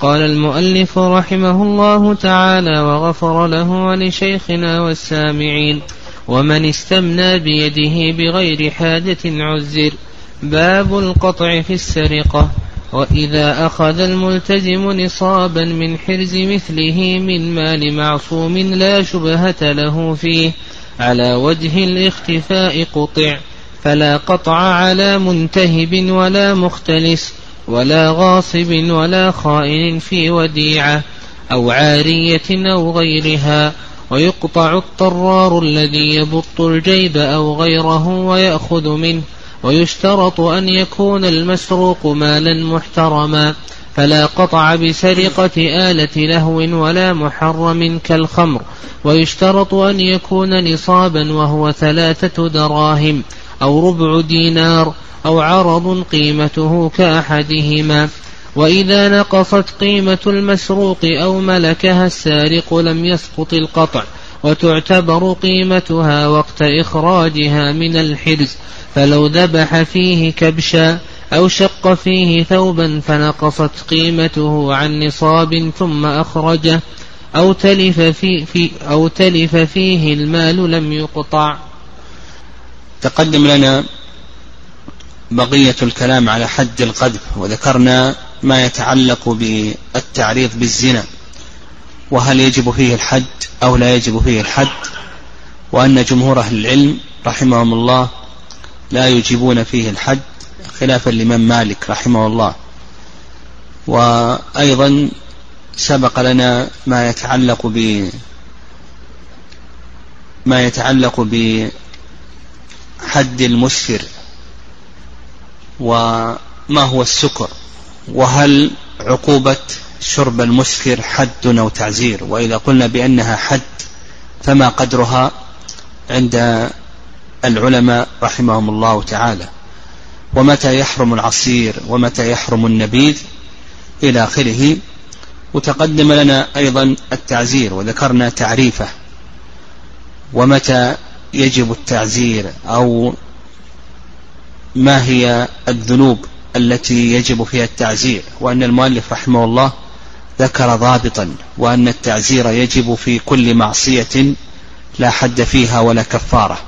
قال المؤلف رحمه الله تعالى وغفر له ولشيخنا والسامعين ومن استمنى بيده بغير حاجة عزر. باب القطع في السرقة. وإذا أخذ الملتزم نصابا من حرز مثله من مال معصوم لا شبهة له فيه. على وجه الاختفاء قطع. فلا قطع على منتهب ولا مختلس. ولا غاصب ولا خائن في وديعة أو عارية أو غيرها ويقطع الطرار الذي يبط الجيب أو غيره ويأخذ منه ويشترط أن يكون المسروق مالا محترما فلا قطع بسرقة آلة لهو ولا محرم كالخمر ويشترط أن يكون نصابا وهو ثلاثة دراهم أو ربع دينار أو عرض قيمته كأحدهما. وإذا نقصت قيمة المسروق أو ملكها السارق لم يسقط القطع وتعتبر قيمتها وقت إخراجها من الحرز. فلو ذبح فيه كبشا أو شق فيه ثوبا فنقصت قيمته عن نصاب ثم أخرجه. أو تلف, في في أو تلف فيه المال لم يقطع. تقدم لنا بقية الكلام على حد القذف وذكرنا ما يتعلق بالتعريض بالزنا وهل يجب فيه الحد أو لا يجب فيه الحد وأن جمهور أهل العلم رحمهم الله لا يجيبون فيه الحد خلافا لمن مالك رحمه الله. وأيضا سبق لنا ما يتعلق ب ما يتعلق بحد المسفر وما هو السكر؟ وهل عقوبة شرب المسكر حد أو تعزير؟ وإذا قلنا بأنها حد فما قدرها عند العلماء رحمهم الله تعالى. ومتى يحرم العصير؟ ومتى يحرم النبيذ؟ إلى آخره. وتقدم لنا أيضا التعزير وذكرنا تعريفه. ومتى يجب التعزير؟ أو ما هي الذنوب التي يجب فيها التعزير؟ وأن المؤلف رحمه الله ذكر ضابطا وأن التعزير يجب في كل معصية لا حد فيها ولا كفارة.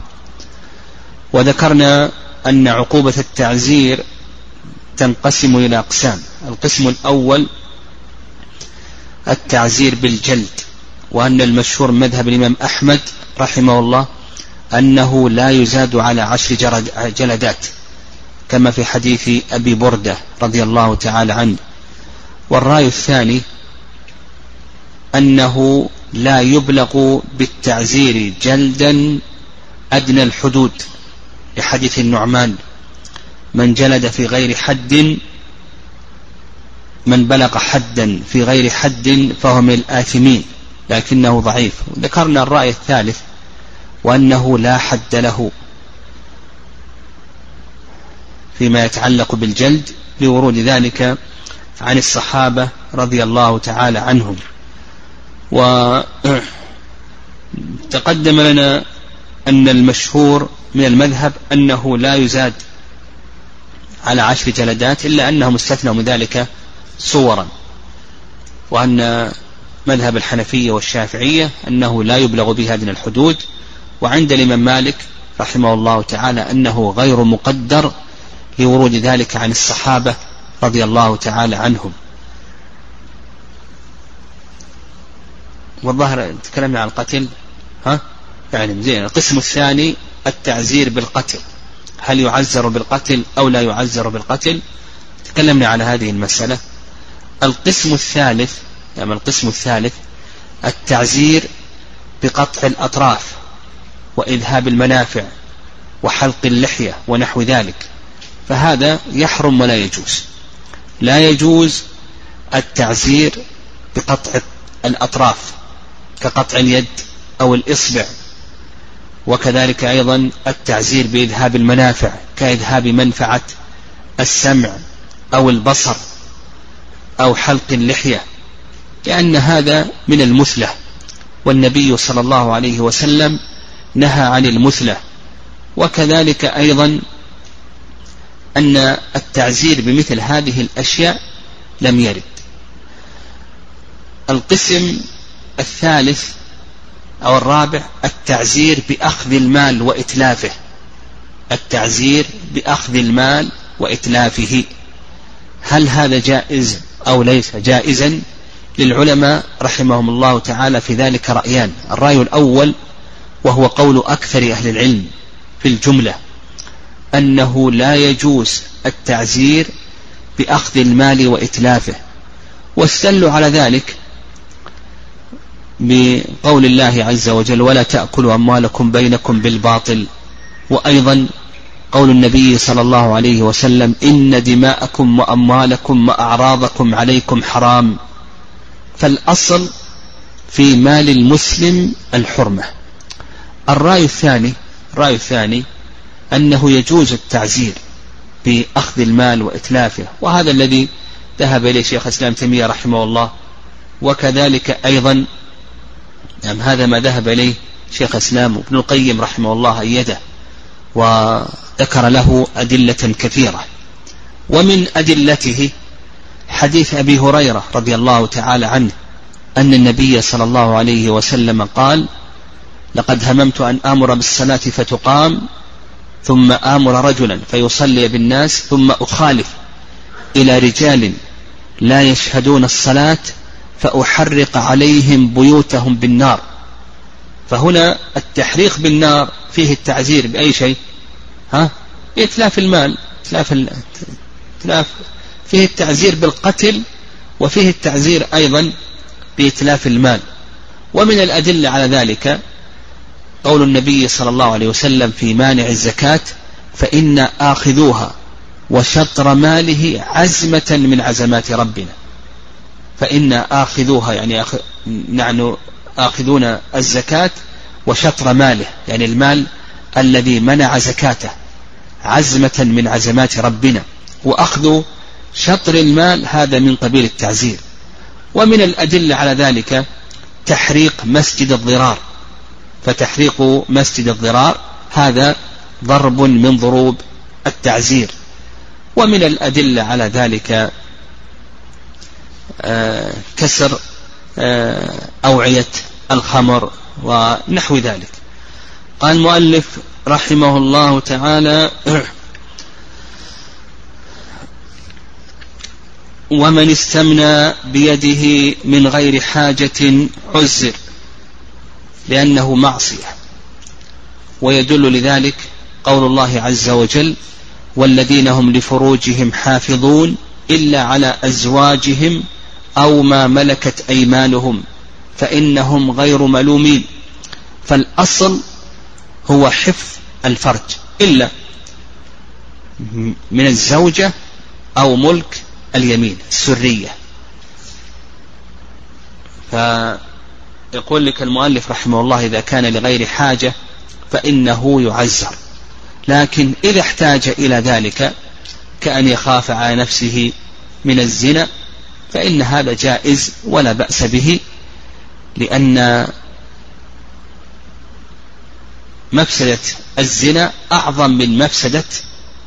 وذكرنا أن عقوبة التعزير تنقسم إلى أقسام. القسم الأول التعزير بالجلد وأن المشهور مذهب الإمام أحمد رحمه الله أنه لا يزاد على عشر جلدات. كما في حديث أبي بردة رضي الله تعالى عنه. والرأي الثاني أنه لا يبلغ بالتعزير جلدا أدنى الحدود لحديث النعمان. من جلد في غير حد من بلغ حدا في غير حد فهو من الآثمين لكنه ضعيف. ذكرنا الرأي الثالث وأنه لا حد له. فيما يتعلق بالجلد لورود ذلك عن الصحابة رضي الله تعالى عنهم. وتقدم لنا أن المشهور من المذهب أنه لا يزاد على عشر جلدات إلا أنهم استثنوا من ذلك صورا وأن مذهب الحنفية والشافعية أنه لا يبلغ به أدنى الحدود وعند الإمام مالك رحمه الله تعالى أنه غير مقدر لورود ذلك عن الصحابة رضي الله تعالى عنهم. والظاهر تكلمنا عن القتل ها؟ يعني زين القسم الثاني التعزير بالقتل. هل يعزر بالقتل أو لا يعزر بالقتل؟ تكلمنا على هذه المسألة. القسم الثالث يعني القسم الثالث التعزير بقطع الأطراف وإذهاب المنافع وحلق اللحية ونحو ذلك. فهذا يحرم ولا يجوز. لا يجوز التعزير بقطع الأطراف كقطع اليد أو الإصبع. وكذلك أيضا التعزير بإذهاب المنافع كإذهاب منفعة السمع أو البصر أو حلق اللحية لأن هذا من المثلة. والنبي صلى الله عليه وسلم نهى عن المثلة. وكذلك أيضا أن التعزير بمثل هذه الأشياء لم يرد. القسم الثالث أو الرابع التعزير بأخذ المال وإتلافه. التعزير بأخذ المال وإتلافه. هل هذا جائز أو ليس جائزا؟ للعلماء رحمهم الله تعالى في ذلك رأيان. الرأي الأول وهو قول أكثر أهل العلم في الجملة. أنه لا يجوز التعزير بأخذ المال وإتلافه. واستلوا على ذلك بقول الله عز وجل ولا تأكلوا أموالكم بينكم بالباطل وأيضا قول النبي صلى الله عليه وسلم إن دماءكم وأموالكم وأعراضكم عليكم حرام فالأصل في مال المسلم الحرمة. الرأي الثاني الرأي الثاني أنه يجوز التعزير بأخذ المال وإتلافه وهذا الذي ذهب إليه شيخ الإسلام تيمية رحمه الله وكذلك أيضا نعم هذا ما ذهب إليه شيخ الإسلام ابن القيم رحمه الله أيده وذكر له أدلة كثيرة. ومن أدلته حديث أبي هريرة رضي الله تعالى عنه أن النبي صلى الله عليه وسلم قال لقد هممت أن آمر بالصلاة فتقام ثم آمر رجلا فيصلي بالناس ثم أخالف إلى رجال لا يشهدون الصلاة فأحرق عليهم بيوتهم بالنار. فهنا التحريق بالنار فيه التعزير بأي شيء؟ ها؟ إتلاف المال إتلاف إتلاف. فيه التعزير بالقتل وفيه التعزير أيضا بإتلاف المال. ومن الأدلة على ذلك قول النبي صلى الله عليه وسلم في مانع الزكاة فإن آخذوها وشطر ماله عزمة من عزمات ربنا. فإن آخذوها يعني أخ... نحن آخذون الزكاة وشطر ماله يعني المال الذي منع زكاته عزمة من عزمات ربنا. وأخذ شطر المال هذا من قبيل التعزير. ومن الأدلة على ذلك تحريق مسجد الضرار. فتحريق مسجد الضرار هذا ضرب من ضروب التعزير. ومن الأدلة على ذلك آه، كسر آه، أوعية الخمر ونحو ذلك. قال المؤلف رحمه الله تعالى ومن استمنى بيده من غير حاجة عزر. لأنه معصية. ويدل لذلك قول الله عز وجل والذين هم لفروجهم حافظون إلا على أزواجهم أو ما ملكت أيمانهم فإنهم غير ملومين. فالأصل هو حفظ الفرج. إلا من الزوجة أو ملك اليمين السرية. فيقول لك المؤلف رحمه الله إذا كان لغير حاجة فإنه يعزر. لكن إذا احتاج إلى ذلك كأن يخاف على نفسه من الزنا فإن هذا جائز ولا بأس به لأن مفسدة الزنا أعظم من مفسدة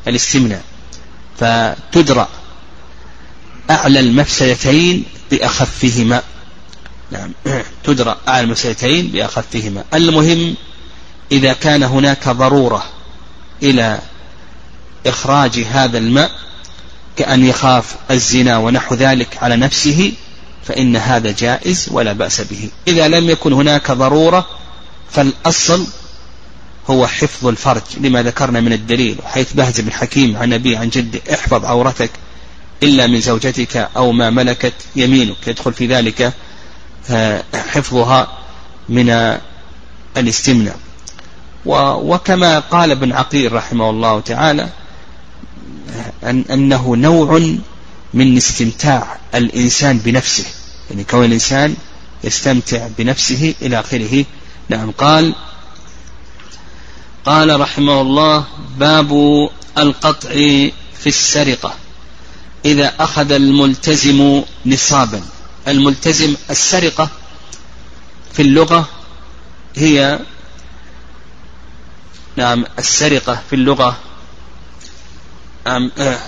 الاستمناء. فتدرى أعلى المفسدتين بأخفهما. نعم. تدرى أعلى المفسدتين بأخفهما المهم إذا كان هناك ضرورة إلى إخراج هذا الماء كأن يخاف الزنا ونحو ذلك على نفسه فإن هذا جائز ولا بأس به. إذا لم يكن هناك ضرورة فالأصل هو حفظ الفرج. لما ذكرنا من الدليل حيث بهز بن حكيم عن نبي عن جد احفظ عورتك إلا من زوجتك أو ما ملكت يمينك. يدخل في ذلك حفظها من الاستمناء. وكما قال ابن عقيل رحمه الله تعالى أن أنه نوع من استمتاع الإنسان بنفسه. يعني كون الإنسان يستمتع بنفسه إلى آخره. نعم قال قال رحمه الله باب القطع في السرقة. إذا أخذ الملتزم نصابا. الملتزم السرقة في اللغة هي نعم السرقة في اللغة. نعم آه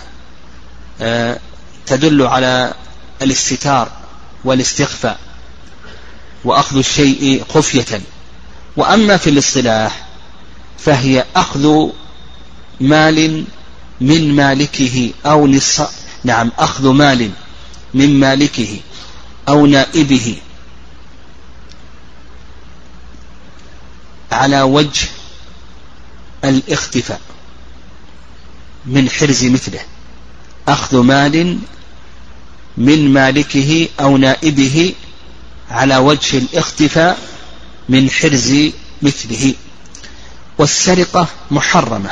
آه تدل على الاستتار والاستخفاء وأخذ الشيء خفية. وأما في الاصطلاح فهي أخذ مال من مالكه أو نعم أخذ مال من مالكه. أو نائبه. على وجه الاختفاء من حرز مثله. أخذ مال من مالكه أو نائبه على وجه الاختفاء من حرز مثله. والسرقة محرمة.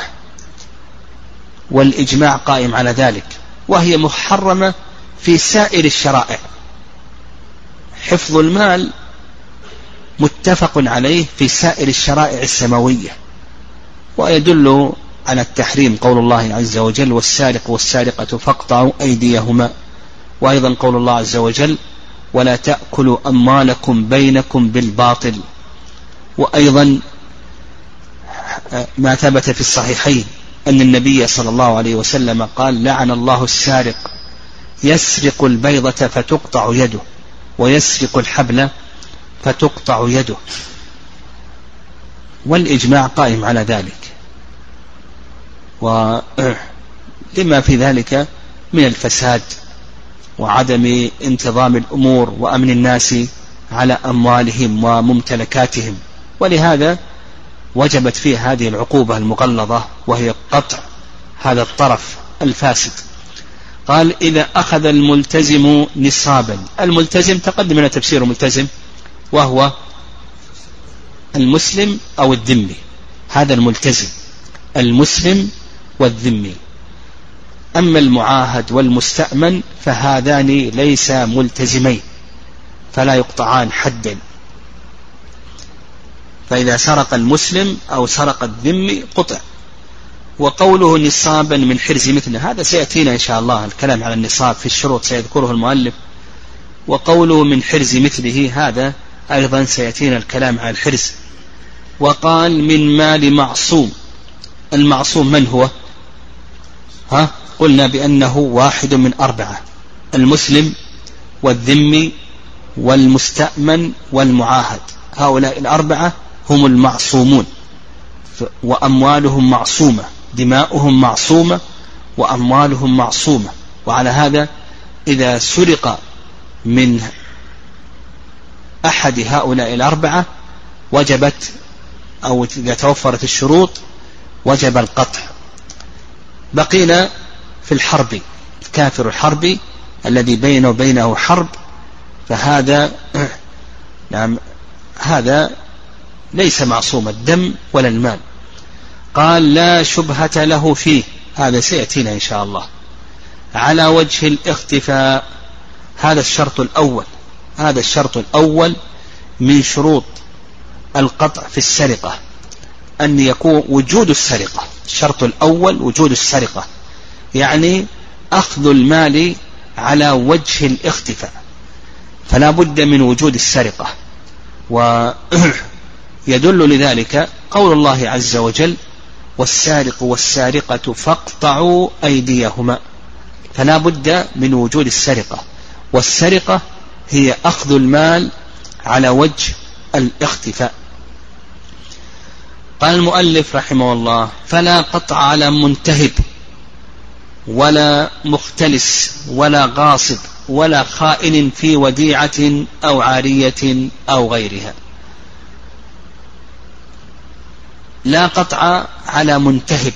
والإجماع قائم على ذلك. وهي محرمة في سائر الشرائع. حفظ المال متفق عليه في سائر الشرائع السماوية ويدل على التحريم قول الله عز وجل والسارق والسارقة فاقطعوا أيديهما وأيضا قول الله عز وجل ولا تأكلوا أموالكم بينكم بالباطل وأيضا ما ثبت في الصحيحين أن النبي صلى الله عليه وسلم قال لعن الله السارق يسرق البيضة فتقطع يده ويسرق الحبل فتقطع يده. والإجماع قائم على ذلك. ولما في ذلك من الفساد وعدم انتظام الأمور وأمن الناس على أموالهم وممتلكاتهم. ولهذا وجبت فيه هذه العقوبة المغلظة وهي قطع هذا الطرف الفاسد. قال إذا أخذ الملتزم نصابا. الملتزم تقدم لنا تفسير الملتزم وهو المسلم أو الذمي. هذا الملتزم المسلم والذمي. أما المعاهد والمستأمن فهذان ليس ملتزمين فلا يقطعان حدا. فإذا سرق المسلم أو سرق الذمي قطع. وقوله نصابا من حرز مثله. هذا سيأتينا إن شاء الله الكلام على النصاب في الشروط سيذكره المؤلف. وقوله من حرز مثله هذا أيضا سيأتينا الكلام على الحرز. وقال من مال معصوم. المعصوم من هو؟ ها؟ قلنا بأنه واحد من أربعة. المسلم والذمي والمستأمن والمعاهد. هؤلاء الأربعة هم المعصومون. وأموالهم معصومة. دماؤهم معصومة وأموالهم معصومة. وعلى هذا إذا سرق من أحد هؤلاء الأربعة وجبت أو إذا توفرت الشروط وجب القطع. بقينا في الحرب الكافر الحربي الذي بينه وبينه حرب. فهذا نعم هذا ليس معصوم الدم ولا المال. قال لا شبهة له فيه. هذا سيأتينا إن شاء الله. على وجه الاختفاء هذا الشرط الأول. هذا الشرط الأول من شروط القطع في السرقة. أن يكون وجود السرقة. الشرط الأول وجود السرقة. يعني أخذ المال على وجه الاختفاء. فلا بد من وجود السرقة. ويدل لذلك قول الله عز وجل والسارق والسارقة فاقطعوا أيديهما. فلا بد من وجود السرقة. والسرقة هي أخذ المال على وجه الاختفاء. قال المؤلف رحمه الله فلا قطع على منتهب ولا مختلس ولا غاصب ولا خائن في وديعة أو عارية أو غيرها. لا قطع على منتهب.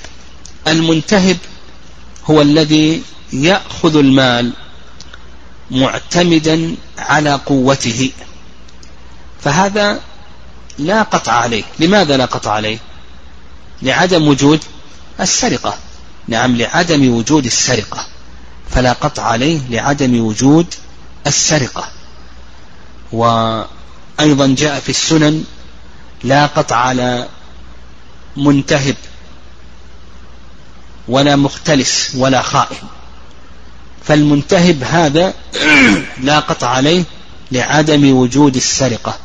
المنتهب هو الذي يأخذ المال معتمدا على قوته. فهذا لا قطع عليه. لماذا لا قطع عليه؟ لعدم وجود السرقة. نعم لعدم وجود السرقة. فلا قطع عليه لعدم وجود السرقة. وأيضا جاء في السنن لا قطع على منتهب ولا مختلس ولا خائن. فالمنتهب هذا لا قطع عليه لعدم وجود السرقة.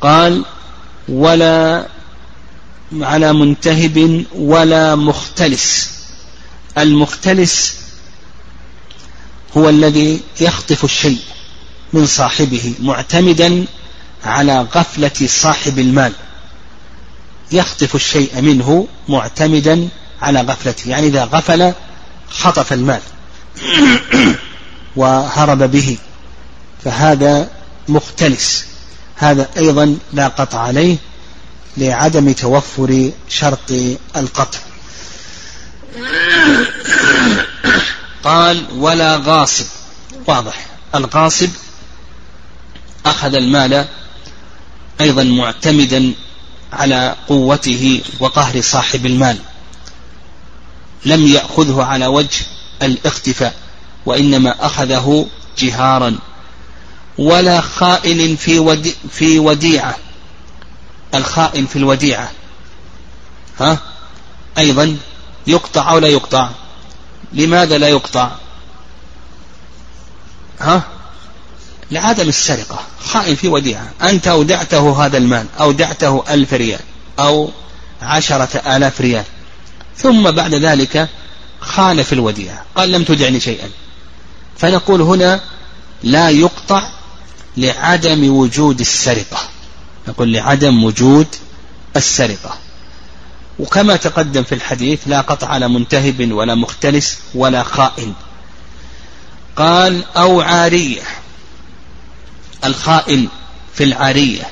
قال ولا على منتهب ولا مختلس المختلس هو الذي يخطف الشيء من صاحبه معتمدا على غفلة صاحب المال. يخطف الشيء منه معتمدا على غفلته يعني إذا غفل خطف المال وهرب به فهذا مختلس. هذا أيضا لا قطع عليه لعدم توفر شرط القطع. قال ولا غاصب. واضح. الغاصب أخذ المال أيضا معتمدا على قوته وقهر صاحب المال. لم يأخذه على وجه الاختفاء وإنما أخذه جهارا ولا خائن في ودي في وديعة. الخائن في الوديعة. ها؟ أيضا يقطع أو لا يقطع؟ لماذا لا يقطع؟ ها؟ لعدم السرقة. خائن في وديعة. أنت أودعته هذا المال. أودعته ألف ريال. أو عشرة آلاف ريال. ثم بعد ذلك خان في الوديعة. قال لم تدعني شيئا. فنقول هنا لا يقطع لعدم وجود السرقة. نقول لعدم وجود السرقة. وكما تقدم في الحديث لا قطع على منتهب ولا مختلس ولا خائن. قال أو عارية. الخائن في العارية.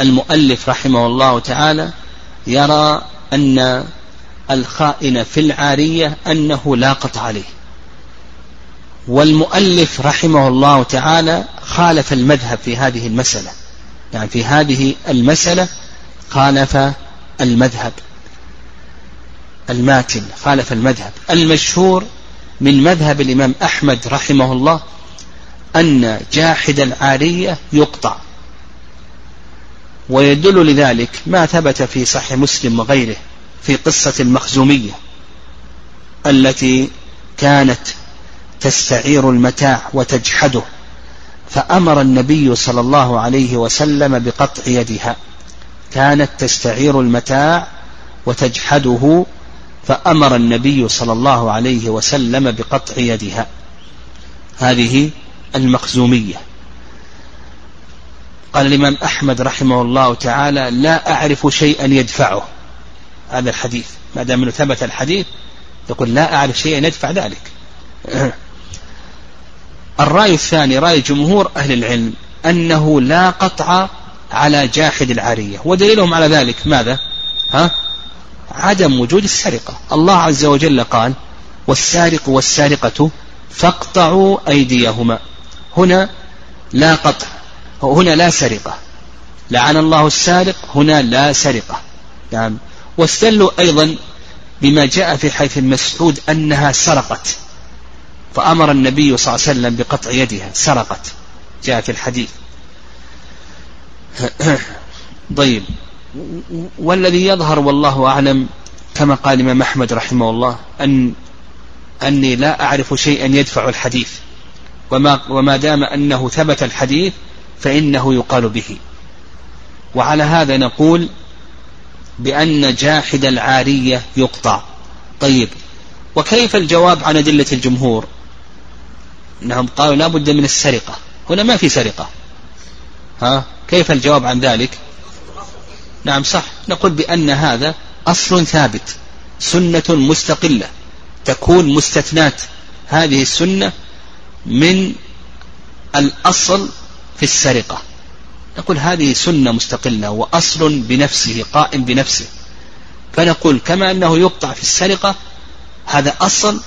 المؤلف رحمه الله تعالى يرى أن الخائن في العارية أنه لا قطع عليه. والمؤلف رحمه الله تعالى خالف المذهب في هذه المسألة. يعني في هذه المسألة خالف المذهب الماتن خالف المذهب. المشهور من مذهب الإمام أحمد رحمه الله أن جاحد العارية يقطع. ويدل لذلك ما ثبت في صحيح مسلم وغيره في قصة المخزومية التي كانت تستعير المتاع وتجحده فأمر النبي صلى الله عليه وسلم بقطع يدها. كانت تستعير المتاع وتجحده فأمر النبي صلى الله عليه وسلم بقطع يدها. هذه المخزومية. قال الإمام أحمد رحمه الله تعالى لا أعرف شيئا يدفعه. هذا الحديث. ما دام إنه ثبت الحديث يقول لا أعرف شيئا يدفع ذلك. الرأي الثاني رأي جمهور أهل العلم أنه لا قطع على جاحد العارية. ودليلهم على ذلك ماذا؟ ها؟ عدم وجود السرقة. الله عز وجل قال والسارق والسارقة فاقطعوا أيديهما. هنا لا قطع هنا لا سرقة. لعن الله السارق هنا لا سرقة. نعم. واستدلوا أيضا بما جاء في حيث المسعود أنها سرقت. فأمر النبي صلى الله عليه وسلم بقطع يدها سرقت. جاء في الحديث. طيب. والذي يظهر والله أعلم كما قال الإمام أحمد رحمه الله أن أني لا أعرف شيئا يدفع الحديث. وما, وما دام أنه ثبت الحديث فإنه يقال به. وعلى هذا نقول بأن جاحد العارية يقطع. طيب وكيف الجواب عن أدلة الجمهور؟ أنهم قالوا لا بد من السرقة. هنا ما في سرقة. ها؟ كيف الجواب عن ذلك؟ نعم صح. نقول بأن هذا أصل ثابت سنة مستقلة تكون مستثنات هذه السنة من الأصل في السرقة. نقول هذه سنة مستقلة وأصل بنفسه قائم بنفسه. فنقول كما أنه يقطع في السرقة هذا أصل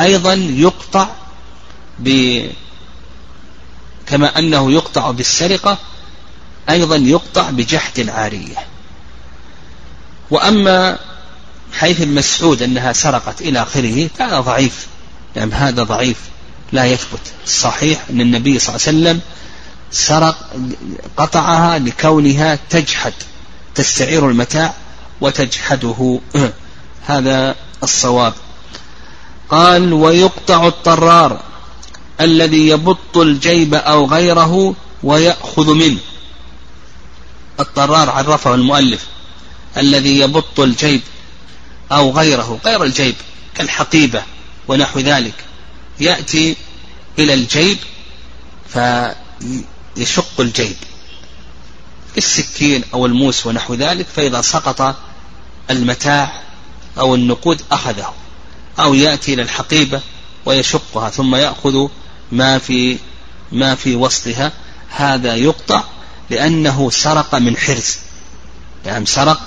أيضا يقطع ب كما أنه يقطع بالسرقة أيضا يقطع بجحد العارية وأما حيث المسعود أنها سرقت إلى آخره فهذا ضعيف. نعم يعني هذا ضعيف. لا يثبت. الصحيح أن النبي صلى الله عليه وسلم سرق قطعها لكونها تجحد تستعير المتاع وتجحده. هذا الصواب. قال ويقطع الطرار الذي يبط الجيب أو غيره ويأخذ منه. الطرار عرفه المؤلف. الذي يبط الجيب أو غيره غير الجيب كالحقيبة ونحو ذلك. يأتي إلى الجيب فيشق الجيب. السكين أو الموس ونحو ذلك فإذا سقط المتاع أو النقود أخذه أو يأتي إلى الحقيبة ويشقها ثم يأخذ ما في ما في وسطها. هذا يقطع لأنه سرق من حرز يعني سرق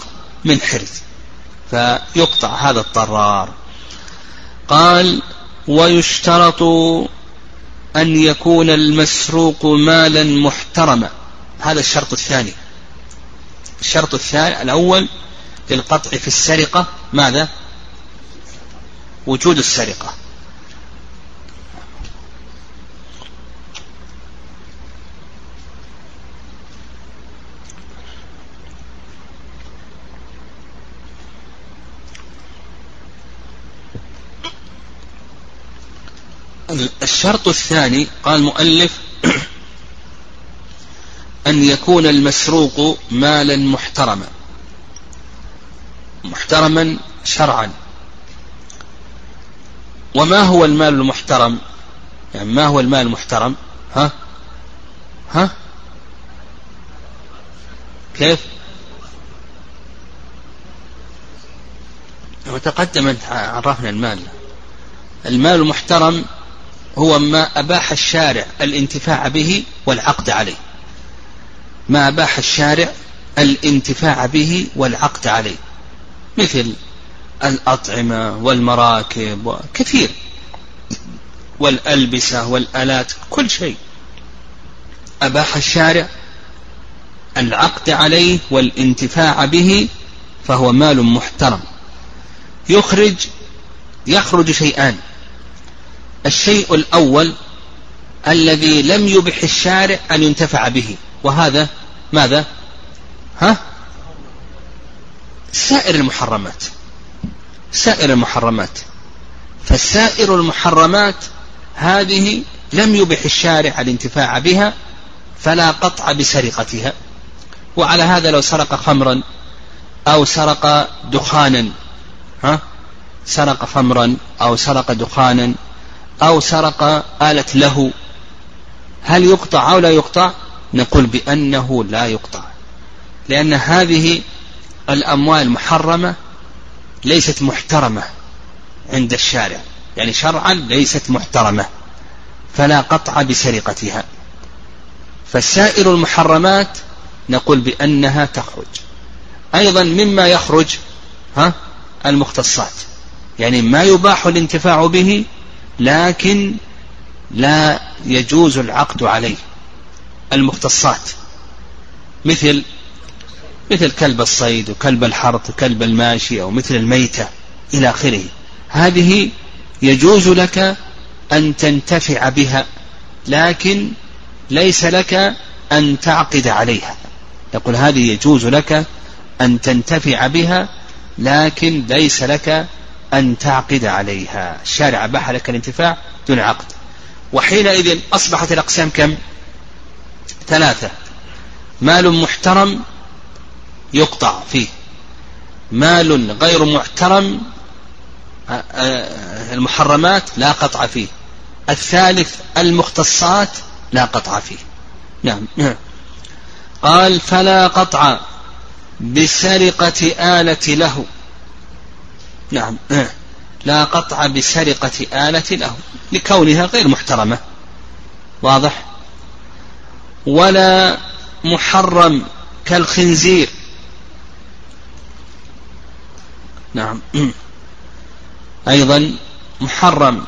من حرز فيقطع هذا الطرار قال ويشترط أن يكون المسروق مالا محترما. هذا الشرط الثاني. الشرط الثاني الأول للقطع في السرقة. ماذا؟ وجود السرقة. الشرط الثاني قال المؤلف أن يكون المسروق مالا محترما. محترما شرعا. وما هو المال المحترم؟ يعني ما هو المال المحترم؟ ها؟ ها؟ كيف؟ وتقدم عرفنا المال. المال المحترم هو ما أباح الشارع الانتفاع به والعقد عليه. ما أباح الشارع الانتفاع به والعقد عليه. مثل الأطعمة والمراكب وكثير. والألبسة والآلات كل شيء. أباح الشارع العقد عليه والانتفاع به فهو مال محترم. يخرج يخرج شيئان الشيء الأول الذي لم يبح الشارع أن ينتفع به وهذا ماذا؟ ها؟ سائر المحرمات. سائر المحرمات. فسائر المحرمات هذه لم يبح الشارع الانتفاع بها فلا قطع بسرقتها. وعلى هذا لو سرق خمرا أو سرق دخانا ها؟ سرق خمرا أو سرق دخانا أو سرق آلة له هل يقطع أو لا يقطع؟ نقول بأنه لا يقطع لأن هذه الأموال محرمة ليست محترمة عند الشارع يعني شرعا ليست محترمة فلا قطع بسرقتها. فسائر المحرمات نقول بأنها تخرج. أيضا مما يخرج ها المختصات يعني ما يباح الانتفاع به لكن لا يجوز العقد عليه. المختصات. مثل مثل كلب الصيد وكلب الحرث وكلب الماشي أو مثل الميتة إلى آخره. هذه يجوز لك أن تنتفع بها لكن ليس لك أن تعقد عليها. يقول هذه يجوز لك أن تنتفع بها لكن ليس لك أن تعقد عليها. الشارع أباح لك الانتفاع دون عقد. وحينئذ أصبحت الأقسام كم؟ ثلاثة. مال محترم يقطع فيه. مال غير محترم المحرمات لا قطع فيه. الثالث المختصات لا قطع فيه. نعم. قال فلا قطع بسرقة آلة له. نعم. لا قطع بسرقة آلة له لكونها غير محترمة. واضح؟ ولا محرم كالخنزير. نعم. أيضا محرم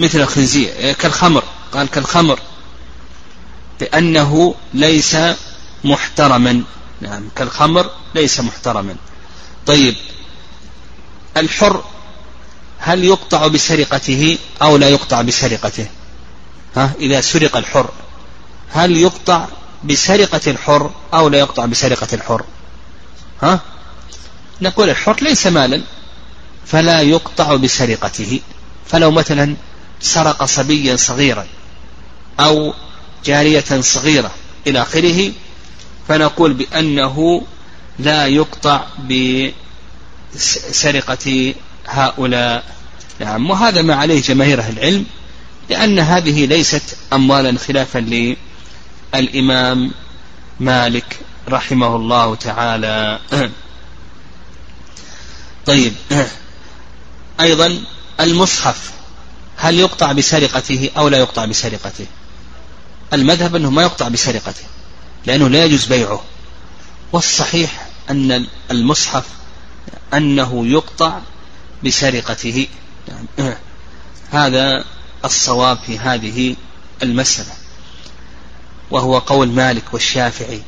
مثل الخنزير كالخمر. قال كالخمر. لأنه ليس محترما. نعم. كالخمر ليس محترما. طيب. الحر هل يقطع بسرقته أو لا يقطع بسرقته؟ ها إذا سرق الحر هل يقطع بسرقة الحر أو لا يقطع بسرقة الحر؟ ها نقول الحر ليس مالا فلا يقطع بسرقته. فلو مثلا سرق صبيا صغيرا أو جارية صغيرة إلى آخره فنقول بأنه لا يقطع بسرقة هؤلاء. نعم وهذا ما عليه جماهير أهل العلم لأن هذه ليست أموالا خلافا للإمام مالك رحمه الله تعالى. طيب أيضا المصحف هل يقطع بسرقته أو لا يقطع بسرقته؟ المذهب أنه ما يقطع بسرقته لأنه لا يجوز بيعه. والصحيح أن المصحف أنه يقطع بسرقته. هذا الصواب في هذه المسألة. وهو قول مالك والشافعي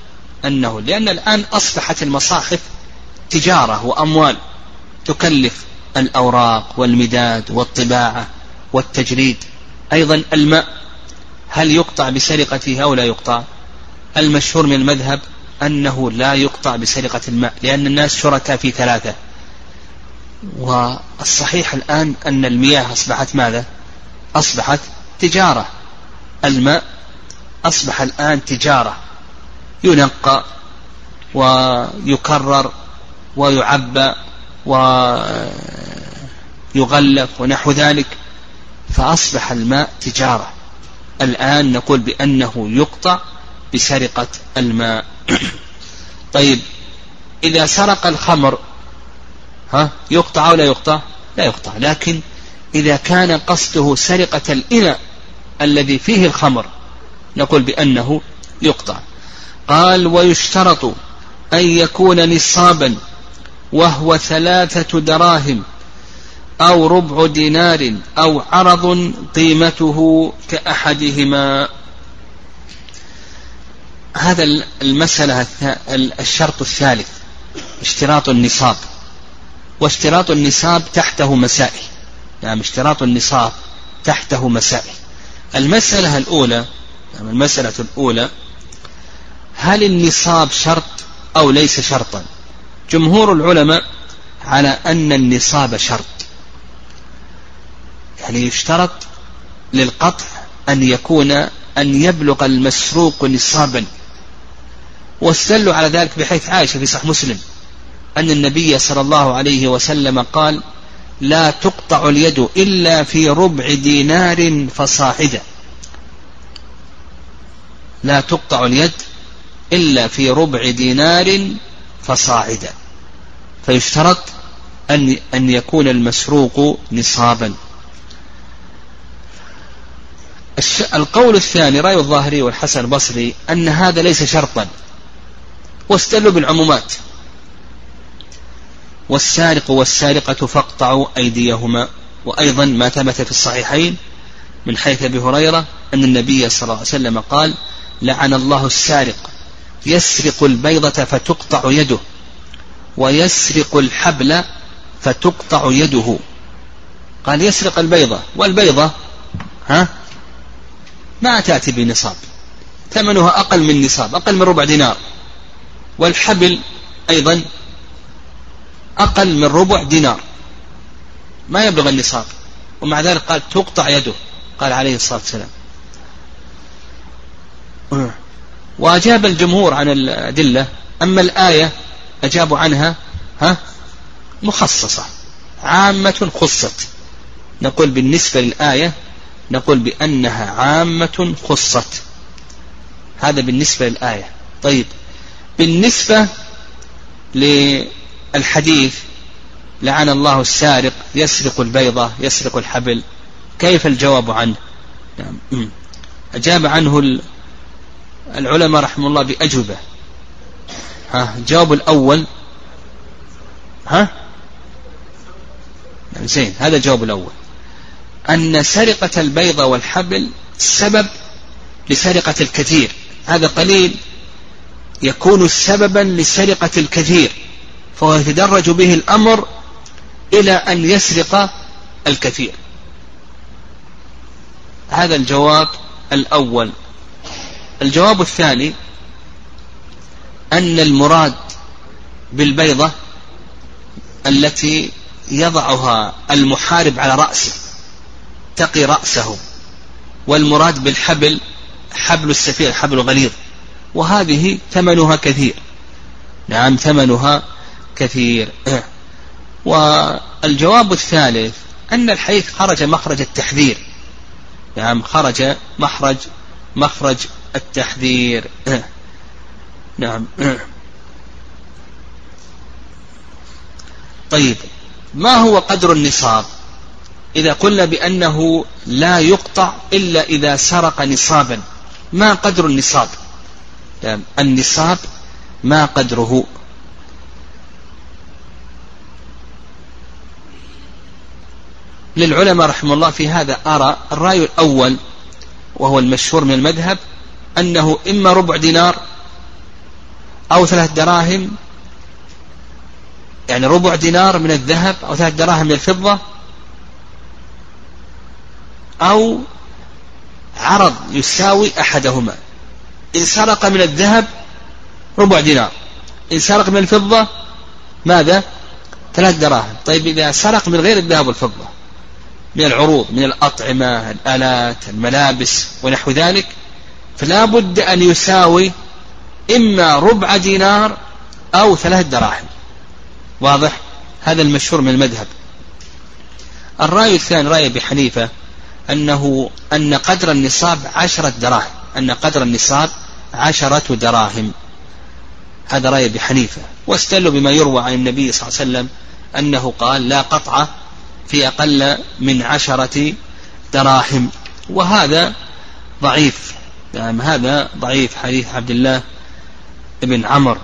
أنه لأن الآن أصبحت المصاحف تجارة وأموال تكلف الأوراق والمداد والطباعة والتجريد. أيضا الماء هل يقطع بسرقته أو لا يقطع؟ المشهور من المذهب أنه لا يقطع بسرقة الماء لأن الناس شركاء في ثلاثة. والصحيح الآن أن المياه أصبحت ماذا؟ أصبحت تجارة. الماء أصبح الآن تجارة. ينقى ويكرر ويعبى ويغلف ونحو ذلك فأصبح الماء تجارة. الآن نقول بأنه يقطع بسرقة الماء. طيب إذا سرق الخمر ها يقطع أو لا يقطع؟ لا يقطع لكن إذا كان قصده سرقة الإناء الذي فيه الخمر نقول بأنه يقطع. قال ويشترط أن يكون نصابا وهو ثلاثة دراهم أو ربع دينار أو عرض قيمته كأحدهما. هذا المسألة الشرط الثالث اشتراط النصاب. واشتراط النصاب تحته مسائل. نعم اشتراط النصاب تحته مسائل. المسألة الأولى نعم المسألة الأولى هل النصاب شرط أو ليس شرطا؟ جمهور العلماء على أن النصاب شرط. يعني يشترط للقطع أن يكون أن يبلغ المسروق نصابا. واستدلوا على ذلك بحيث عائشة في صح مسلم. أن النبي صلى الله عليه وسلم قال لا تقطع اليد إلا في ربع دينار فصاعدا لا تقطع اليد إلا في ربع دينار فصاعدا فيشترط أن أن يكون المسروق نصابا. القول الثاني رأي الظاهري والحسن البصري أن هذا ليس شرطا. واستدلوا بالعمومات. والسارق والسارقة فاقطعوا أيديهما. وأيضا ما ثبت في الصحيحين من حيث أبي هريرة أن النبي صلى الله عليه وسلم قال لعن الله السارق يسرق البيضة فتقطع يده ويسرق الحبل فتقطع يده. قال يسرق البيضة والبيضة ها؟ ما تأتي بنصاب. ثمنها أقل من نصاب أقل من ربع دينار. والحبل أيضا أقل من ربع دينار. ما يبلغ النصاب. ومع ذلك قال تقطع يده. قال عليه الصلاة والسلام. وأجاب الجمهور عن الأدلة أما الآية أجابوا عنها ها مخصصة عامة خصت. نقول بالنسبة للآية نقول بأنها عامة خصت. هذا بالنسبة للآية. طيب بالنسبة للحديث لعن الله السارق يسرق البيضة يسرق الحبل كيف الجواب عنه؟ نعم. أجاب عنه العلماء رحمه الله بأجوبة. ها الجواب الأول ها؟ نعم زين هذا الجواب الأول. أن سرقة البيضة والحبل سبب لسرقة الكثير. هذا قليل يكون سببا لسرقة الكثير فهو يتدرج به الأمر إلى أن يسرق الكثير. هذا الجواب الأول. الجواب الثاني أن المراد بالبيضة التي يضعها المحارب على رأسه. تقي رأسه والمراد بالحبل حبل السفير حبل غليظ وهذه ثمنها كثير. نعم ثمنها كثير. والجواب الثالث أن الحديث خرج مخرج التحذير. نعم خرج مخرج مخرج التحذير. نعم. طيب ما هو قدر النصاب؟ إذا قلنا بأنه لا يقطع إلا إذا سرق نصابا. ما قدر النصاب؟ النصاب ما قدره؟ للعلماء رحمه الله في هذا أرى الرأي الأول وهو المشهور من المذهب أنه إما ربع دينار أو ثلاث دراهم يعني ربع دينار من الذهب أو ثلاث دراهم من الفضة أو عرض يساوي أحدهما. إن سرق من الذهب ربع دينار. إن سرق من الفضة ماذا؟ ثلاث دراهم. طيب إذا سرق من غير الذهب والفضة من العروض من الأطعمة الآلات الملابس ونحو ذلك فلا بد أن يساوي إما ربع دينار أو ثلاث دراهم. واضح؟ هذا المشهور من المذهب. الرأي الثاني رأي أبي حنيفة أنه أن قدر النصاب عشرة دراهم أن قدر النصاب عشرة دراهم. هذا رأي أبي حنيفة. واستدلوا بما يروى عن النبي صلى الله عليه وسلم أنه قال لا قطع في أقل من عشرة دراهم. وهذا ضعيف. يعني هذا ضعيف. حديث عبد الله بن عمر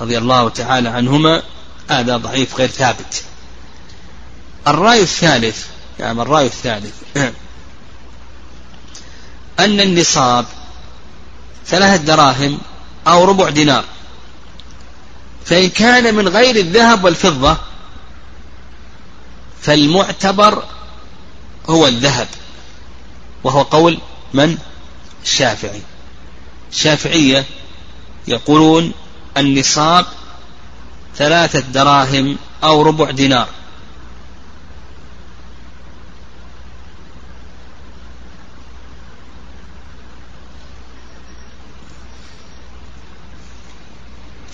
رضي الله تعالى عنهما هذا ضعيف غير ثابت. الرأي الثالث يعني الرأي الثالث. أن النصاب ثلاثة دراهم أو ربع دينار. فإن كان من غير الذهب والفضة فالمعتبر هو الذهب. وهو قول من؟ الشافعي. الشافعية يقولون النصاب ثلاثة دراهم أو ربع دينار.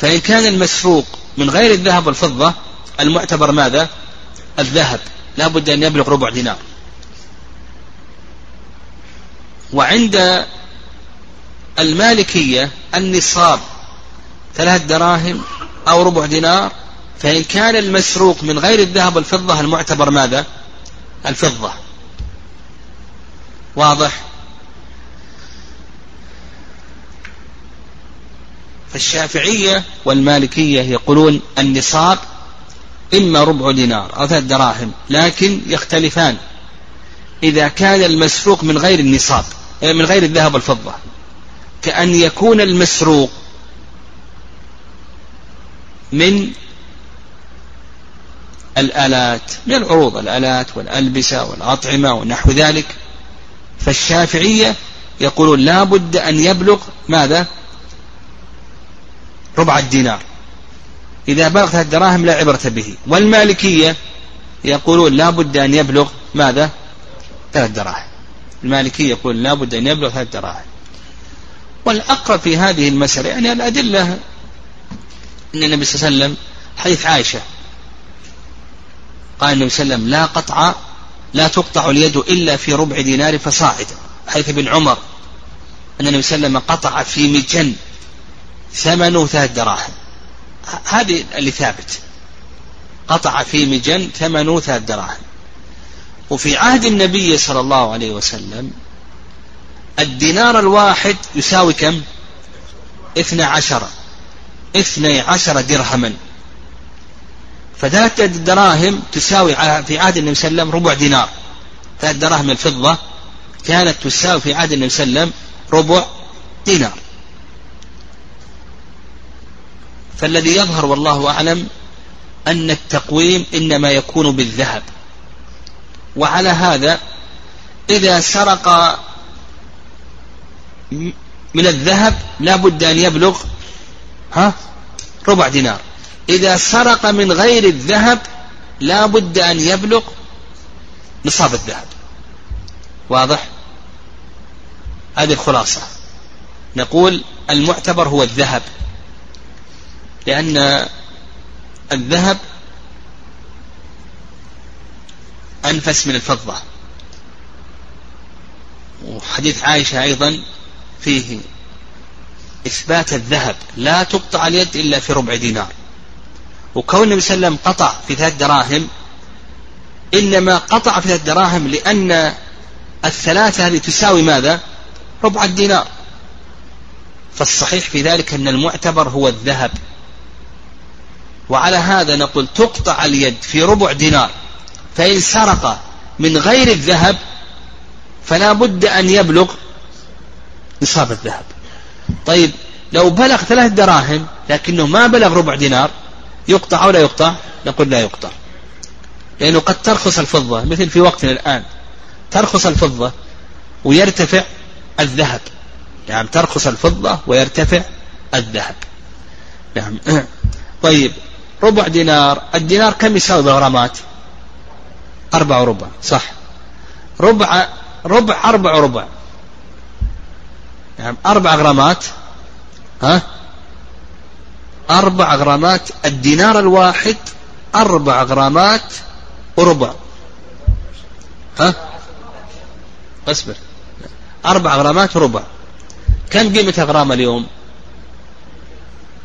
فإن كان المسروق من غير الذهب والفضة المعتبر ماذا؟ الذهب. لا بد أن يبلغ ربع دينار. وعند المالكية النصاب ثلاث دراهم أو ربع دينار فإن كان المسروق من غير الذهب والفضة المعتبر ماذا؟ الفضة. واضح؟ فالشافعية والمالكية يقولون النصاب إما ربع دينار أو ثلاث دراهم لكن يختلفان. إذا كان المسروق من غير النصاب من غير الذهب والفضة كأن يكون المسروق من الآلات من العروض الآلات والألبسة والأطعمة ونحو ذلك. فالشافعية يقولون لا بد أن يبلغ ماذا؟ ربع الدينار. إذا بلغت الدراهم لا عبرة به. والمالكية يقولون لا بد أن يبلغ ماذا؟ ثلاث دراهم. المالكية يقول لا بد أن يبلغ ثلاث دراهم. والأقرب في هذه المسألة يعني الأدلة أن النبي صلى الله عليه وسلم حديث عائشة قال النبي صلى الله عليه وسلم لا قطع لا تقطع اليد إلا في ربع دينار فصاعدا. حيث ابن عمر أن النبي صلى الله عليه وسلم قطع في مجن. ثمنه ثلاث دراهم. هذه اللي ثابت. قطع في مجن ثمنه ثلاث دراهم. وفي عهد النبي صلى الله عليه وسلم الدينار الواحد يساوي كم؟ اثنى عشر. اثني عشر درهما. فثلاثة دراهم تساوي في عهد النبي صلى الله عليه وسلم ربع دينار. ثلاث دراهم الفضة كانت تساوي في عهد النبي صلى الله عليه وسلم ربع دينار. فالذي يظهر والله أعلم أن التقويم إنما يكون بالذهب. وعلى هذا إذا سرق من الذهب لا بد أن يبلغ ها؟ ربع دينار. إذا سرق من غير الذهب لا بد أن يبلغ نصاب الذهب. واضح؟ هذه الخلاصة. نقول المعتبر هو الذهب. لأن الذهب أنفس من الفضة. وحديث عائشة أيضا فيه إثبات الذهب. لا تقطع اليد إلا في ربع دينار. وكون النبي صلى الله عليه وسلم قطع في ثلاث دراهم إنما قطع في ثلاث دراهم لأن الثلاثة هذه تساوي ماذا؟ ربع الدينار. فالصحيح في ذلك أن المعتبر هو الذهب. وعلى هذا نقول تقطع اليد في ربع دينار فإن سرق من غير الذهب فلا بد أن يبلغ نصاب الذهب. طيب لو بلغ ثلاث دراهم لكنه ما بلغ ربع دينار يقطع أو لا يقطع؟ نقول لا يقطع. لأنه قد ترخص الفضة مثل في وقتنا الآن ترخص الفضة ويرتفع الذهب. نعم ترخص الفضة ويرتفع الذهب. نعم. طيب ربع دينار. الدينار كم يساوي بغرامات؟ أربع وربع صح. ربع ربع أربع وربع. نعم أربع غرامات. ها؟ أربع غرامات. الدينار الواحد أربع غرامات وربع. ها؟ أصبر. أربع غرامات وربع. كم قيمة غرام اليوم؟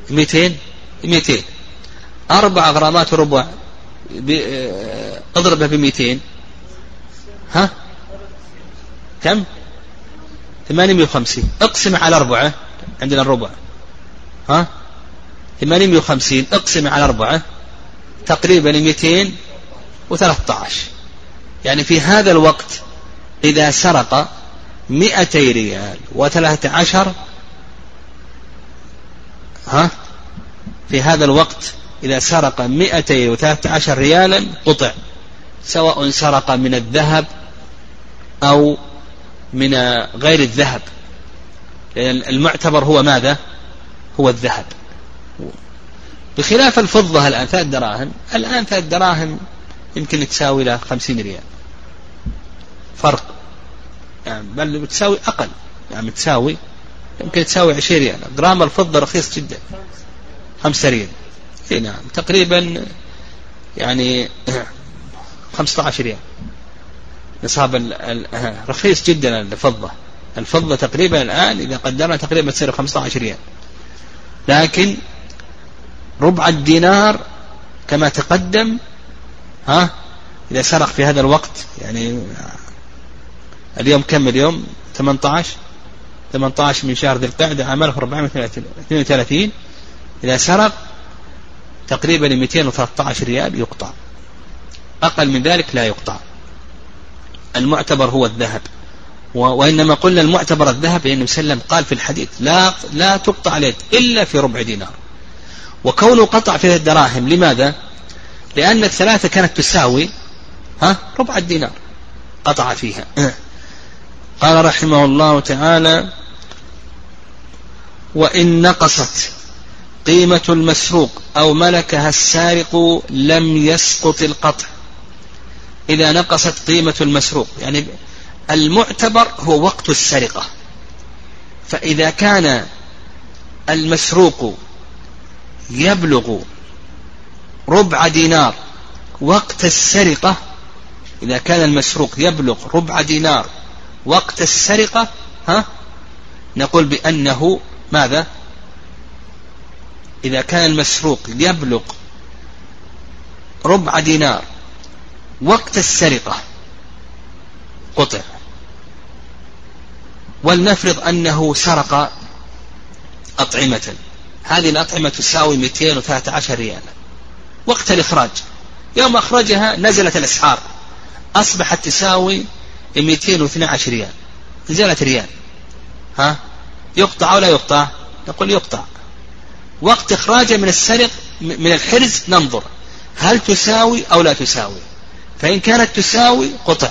مئتين. مئتين. أربع غرامات وربع أضربها بمئتين. ها؟ كم؟ ثمانمائة وخمسين. أقسم على أربعة. عندنا الربع. ها؟ ثمانمائة وخمسين. أقسم على أربعة. تقريبا مئتين وثلاثة عشر. يعني في هذا الوقت إذا سرق مئتي ريال وثلاثة عشر ها؟ في هذا الوقت إذا سرق مئتي وثلاثة عشر ريالا قطع سواء سرق من الذهب أو من غير الذهب. لأن المعتبر هو ماذا؟ هو الذهب. بخلاف الفضة الآن ثلاث دراهم. الآن ثلاث دراهم يمكن تساوي له خمسين ريال. فرق. يعني بل تساوي أقل. يعني تساوي يمكن تساوي عشرين ريال. جرام الفضة رخيص جدا. خمسة ريال. اي نعم. تقريبا يعني 15 ريال. نصاب رخيص جدا الفضة. الفضة تقريبا الآن إذا قدرنا تقريبا تصير 15 ريال. لكن ربع الدينار كما تقدم ها إذا سرق في هذا الوقت يعني اليوم كم اليوم؟ 18 18 من شهر ذي القعدة عام 1432 إذا سرق تقريبا 213 ريال يقطع. أقل من ذلك لا يقطع. المعتبر هو الذهب. وإنما قلنا المعتبر الذهب لأنه وسلم قال في الحديث لا لا تقطع اليد إلا في ربع دينار. وكونه قطع فيها الدراهم لماذا؟ لأن الثلاثة كانت تساوي ها ربع الدينار قطع فيها. قال رحمه الله تعالى وإن نقصت قيمة المسروق أو ملكها السارق لم يسقط القطع. إذا نقصت قيمة المسروق يعني المعتبر هو وقت السرقة. فإذا كان المسروق يبلغ ربع دينار وقت السرقة إذا كان المسروق يبلغ ربع دينار وقت السرقة ها نقول بأنه ماذا؟ إذا كان المسروق يبلغ ربع دينار وقت السرقة قطع. ولنفرض أنه سرق أطعمة. هذه الأطعمة تساوي 213 ريالا. وقت الإخراج. يوم أخرجها نزلت الأسعار. أصبحت تساوي 212 ريال. نزلت ريال. ها؟ يقطع أو لا يقطع؟ نقول يقطع. وقت إخراجه من السرق من الحرز ننظر. هل تساوي أو لا تساوي؟ فإن كانت تساوي قطع.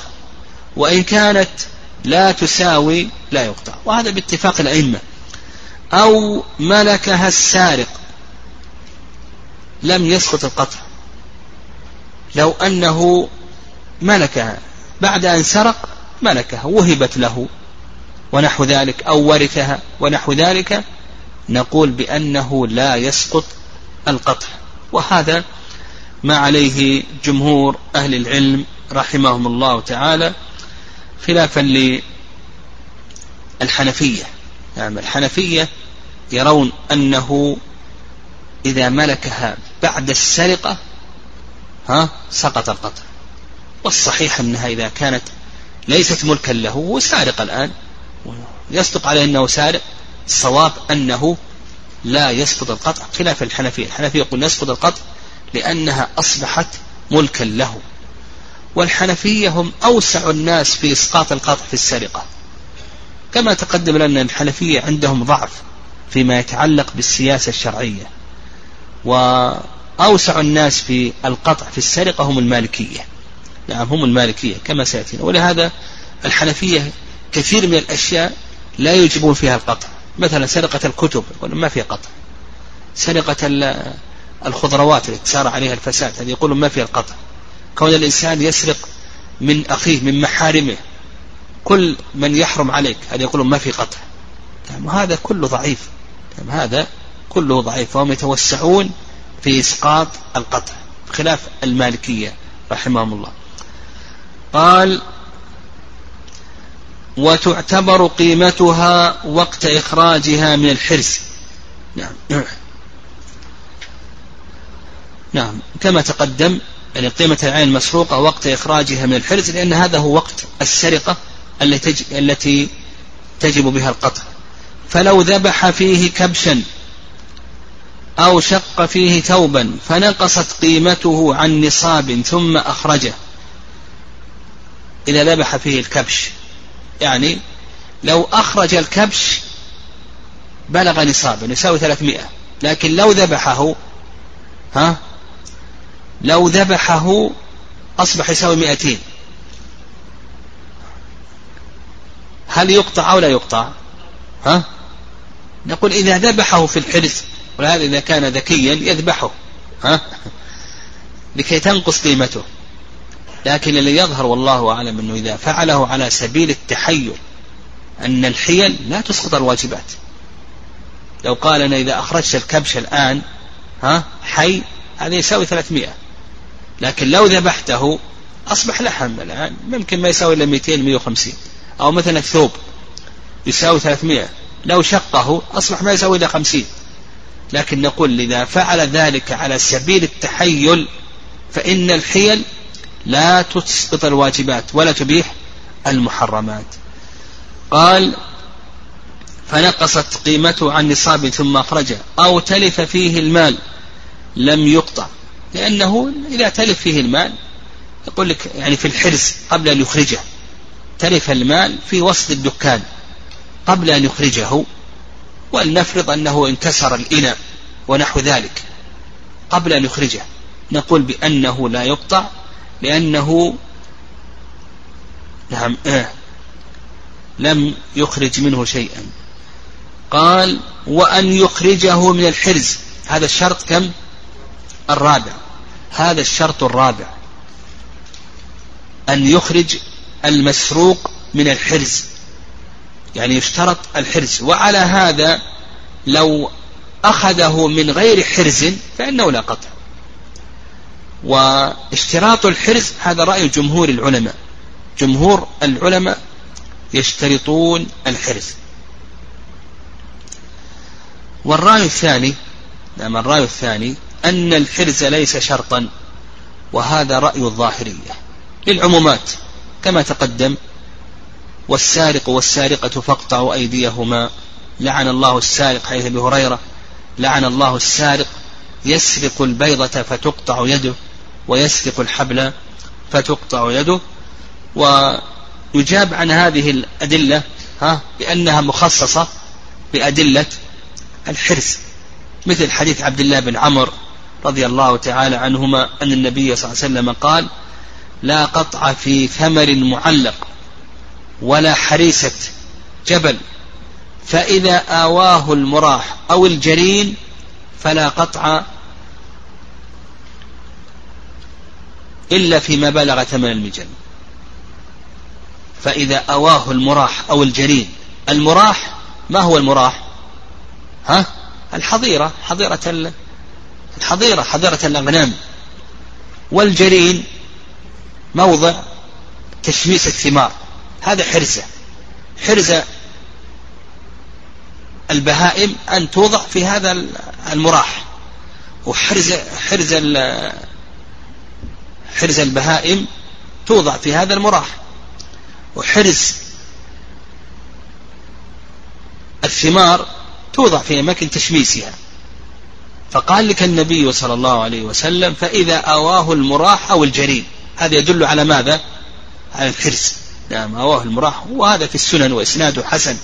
وإن كانت لا تساوي لا يقطع. وهذا باتفاق الأئمة. أو ملكها السارق. لم يسقط القطع. لو أنه ملكها. بعد أن سرق ملكها. وهبت له. ونحو ذلك. أو ورثها. ونحو ذلك. نقول بأنه لا يسقط القطع. وهذا ما عليه جمهور أهل العلم رحمهم الله تعالى خلافا للحنفية. نعم الحنفية يرون أنه إذا ملكها بعد السرقة ها سقط القطع. والصحيح أنها إذا كانت ليست ملكا له هو سارق الآن يصدق عليه أنه سارق الصواب أنه لا يسقط القطع. خلاف الحنفية. الحنفية يقول يسقط القطع لأنها أصبحت ملكا له. والحنفية هم أوسع الناس في إسقاط القطع في السرقة. كما تقدم لنا الحنفية عندهم ضعف فيما يتعلق بالسياسة الشرعية. وأوسع الناس في القطع في السرقة هم المالكية. نعم هم المالكية كما سيأتينا. ولهذا الحنفية كثير من الأشياء لا يجبون فيها القطع. مثلا سرقة الكتب ما فيها قطع. سرقة الخضروات التي سار عليها الفساد هذه يقولون ما فيها القطع. كون الإنسان يسرق من أخيه من محارمه كل من يحرم عليك هذا يقولون ما في قطع. هذا كله ضعيف. هذا كله ضعيف وهم يتوسعون في إسقاط القطع خلاف المالكية رحمهم الله. قال وتعتبر قيمتها وقت إخراجها من الحرز نعم. نعم. كما تقدم يعني قيمة العين المسروقة وقت إخراجها من الحرز لأن هذا هو وقت السرقة التي تجب بها القطع فلو ذبح فيه كبشا أو شق فيه ثوبا فنقصت قيمته عن نصاب ثم أخرجه. إذا ذبح فيه الكبش يعني لو أخرج الكبش بلغ نصابا يساوي 300 لكن لو ذبحه ها؟ لو ذبحه أصبح يساوي 200 هل يقطع أو لا يقطع؟ ها؟ نقول إذا ذبحه في الحرز ولهذا إذا كان ذكيا يذبحه ها؟ لكي تنقص قيمته. لكن اللي يظهر والله أعلم أنه إذا فعله على سبيل التحيل أن الحيل لا تسقط الواجبات. لو قال أنا إذا أخرجت الكبش الآن ها حي هذا يساوي 300 لكن لو ذبحته أصبح لحم الآن ممكن ما يساوي إلا 200 150 أو مثلا الثوب يساوي 300 لو شقه أصبح ما يساوي إلا 50 لكن نقول إذا فعل ذلك على سبيل التحيل فإن الحيل لا تسقط الواجبات ولا تبيح المحرمات. قال فنقصت قيمته عن نصاب ثم أخرجه أو تلف فيه المال لم يقطع. لأنه إذا تلف فيه المال يقول لك يعني في الحرز قبل أن يخرجه تلف المال في وسط الدكان قبل أن يخرجه ولنفرض أنه انكسر الإناء ونحو ذلك قبل أن يخرجه. نقول بأنه لا يقطع لأنه نعم لم يخرج منه شيئا. قال وأن يخرجه من الحرز. هذا الشرط كم؟ الرابع. هذا الشرط الرابع. أن يخرج المسروق من الحرز. يعني يشترط الحرز. وعلى هذا لو أخذه من غير حرز فإنه لا قطع. واشتراط الحرز هذا رأي جمهور العلماء. جمهور العلماء يشترطون الحرز والرأي الثاني نعم الرأي الثاني أن الحرز ليس شرطا وهذا رأي الظاهرية للعمومات. كما تقدم والسارق والسارقة فاقطعوا أيديهما لعن الله السارق حيث أبي هريرة لعن الله السارق يسرق البيضة فتقطع يده. ويسرق الحبل فتقطع يده. ويجاب عن هذه الأدلة ها بأنها مخصصة بأدلة الحرز مثل حديث عبد الله بن عمرو رضي الله تعالى عنهما أن النبي صلى الله عليه وسلم قال لا قطع في ثمر معلق ولا حريسة جبل فإذا آواه المراح أو الجرين فلا قطع إلا فيما بلغ ثمن المجن. فإذا أواه المراح أو الجرين المراح ما هو المراح؟ ها؟ الحظيرة حظيرة الحظيرة حظيرة الأغنام. والجرين موضع تشميس الثمار. هذا حرزة. حرزة البهائم أن توضع في هذا المراح. وحرز حرز حرز البهائم توضع في هذا المراح وحرز الثمار توضع في أماكن تشميسها. فقال لك النبي صلى الله عليه وسلم فإذا أواه المراح أو الجريد. هذا يدل على ماذا؟ على الحرز. نعم أواه المراح وهذا في السنن وإسناده حسن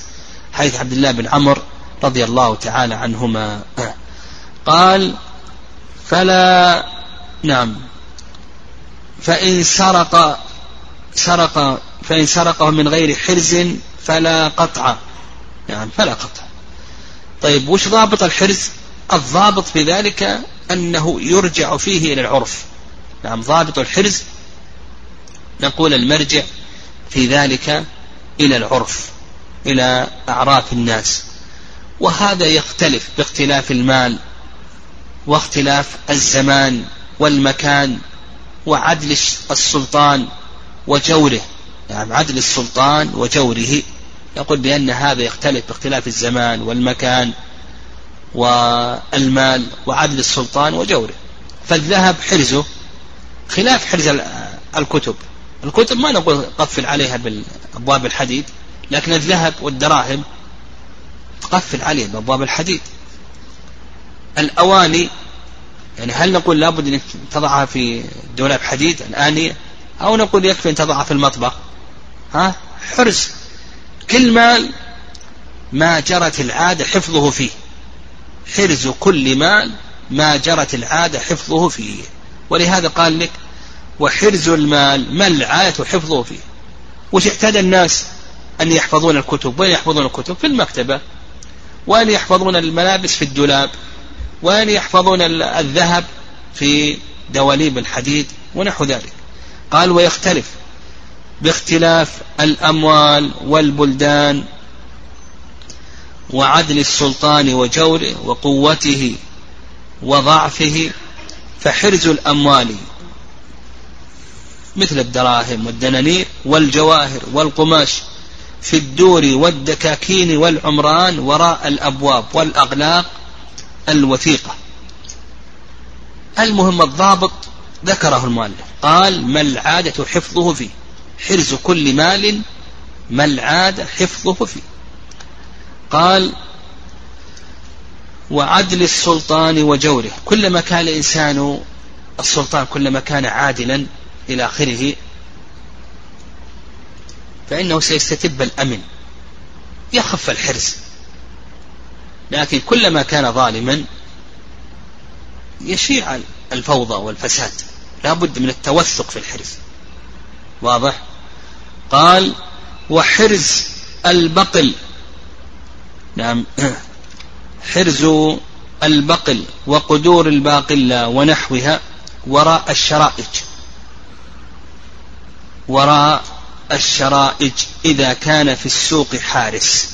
حيث عبد الله بن عمر رضي الله تعالى عنهما. قال فلا نعم. فإن سرق سرق فإن سرقه من غير حرز فلا قطع. نعم فلا قطع. طيب وش ضابط الحرز؟ الضابط في ذلك أنه يرجع فيه إلى العرف. نعم ضابط الحرز نقول المرجع في ذلك إلى العرف إلى أعراف الناس. وهذا يختلف باختلاف المال واختلاف الزمان والمكان وعدل السلطان وجوره. نعم عدل السلطان وجوره. يقول بأن هذا يختلف باختلاف الزمان والمكان والمال وعدل السلطان وجوره. فالذهب حرزه خلاف حرز الكتب. الكتب ما نقول قفل عليها بالأبواب الحديد لكن الذهب والدراهم تقفل عليه بأبواب الحديد. الأواني يعني هل نقول لابد أن تضعها في دولاب حديد الآنية أو نقول يكفي أن تضعها في المطبخ؟ ها؟ حرز كل مال ما جرت العادة حفظه فيه. حرز كل مال ما جرت العادة حفظه فيه. ولهذا قال لك وحرز المال ما العادة حفظه فيه. وش اعتاد الناس أن يحفظون الكتب؟ وين يحفظون الكتب؟ في المكتبة. وأن يحفظون الملابس في الدولاب؟ وأن يحفظون الذهب في دواليب الحديد ونحو ذلك. قال ويختلف باختلاف الأموال والبلدان وعدل السلطان وجوره وقوته وضعفه فحرز الأموال مثل الدراهم والدنانير والجواهر والقماش في الدور والدكاكين والعمران وراء الأبواب والأغلاق الوثيقة. المهم الضابط ذكره المؤلف. قال ما العادة حفظه فيه حرز كل مال ما العادة حفظه فيه قال وعدل السلطان وجوره. كلما كان الإنسان السلطان كلما كان عادلا إلى آخره فإنه سيستتب الأمن. يخف الحرص لكن كلما كان ظالما يشيع الفوضى والفساد. لا بد من التوثق في الحرز. واضح؟ قال وحرز البقل. نعم. حرز البقل وقدور الباقلة ونحوها وراء الشرائج. وراء الشرائج إذا كان في السوق حارس.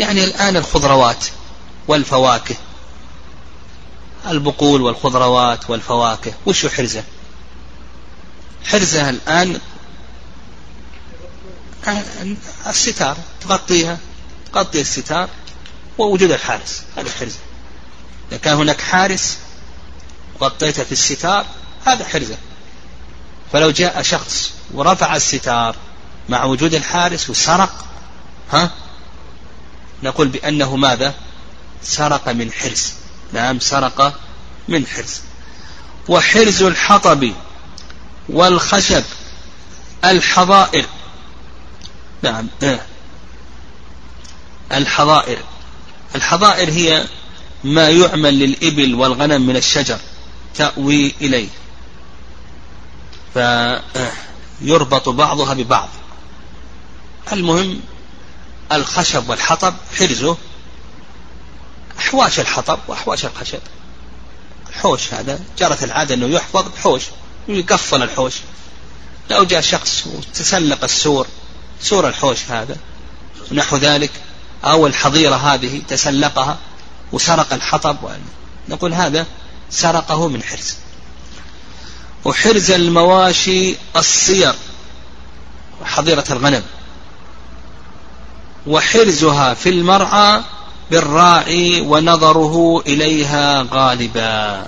يعني الآن الخضروات والفواكه. البقول والخضروات والفواكه. وش حرزة؟ حرزها الآن الستار. تغطيها. تغطي الستار. ووجود الحارس. هذا حرزة. إذا كان هناك حارس غطيته في الستار هذا حرزة. فلو جاء شخص ورفع الستار مع وجود الحارس وسرق ها نقول بأنه ماذا؟ سرق من حرز نعم سرق من حرز وحرز الحطب والخشب الحظائر. نعم إيه. الحظائر. الحظائر هي ما يعمل للإبل والغنم من الشجر تأوي إليه. فيربط بعضها ببعض. المهم الخشب والحطب حرزه أحواش الحطب وأحواش الخشب. الحوش هذا جرت العادة أنه يحفظ بحوش يقفل الحوش. لو جاء شخص وتسلق السور سور الحوش هذا ونحو ذلك أو الحظيرة هذه تسلقها وسرق الحطب نقول هذا سرقه من حرز. وحرز المواشي الصير حظيرة الغنم. وحرزها في المرعى بالراعي ونظره إليها غالبا.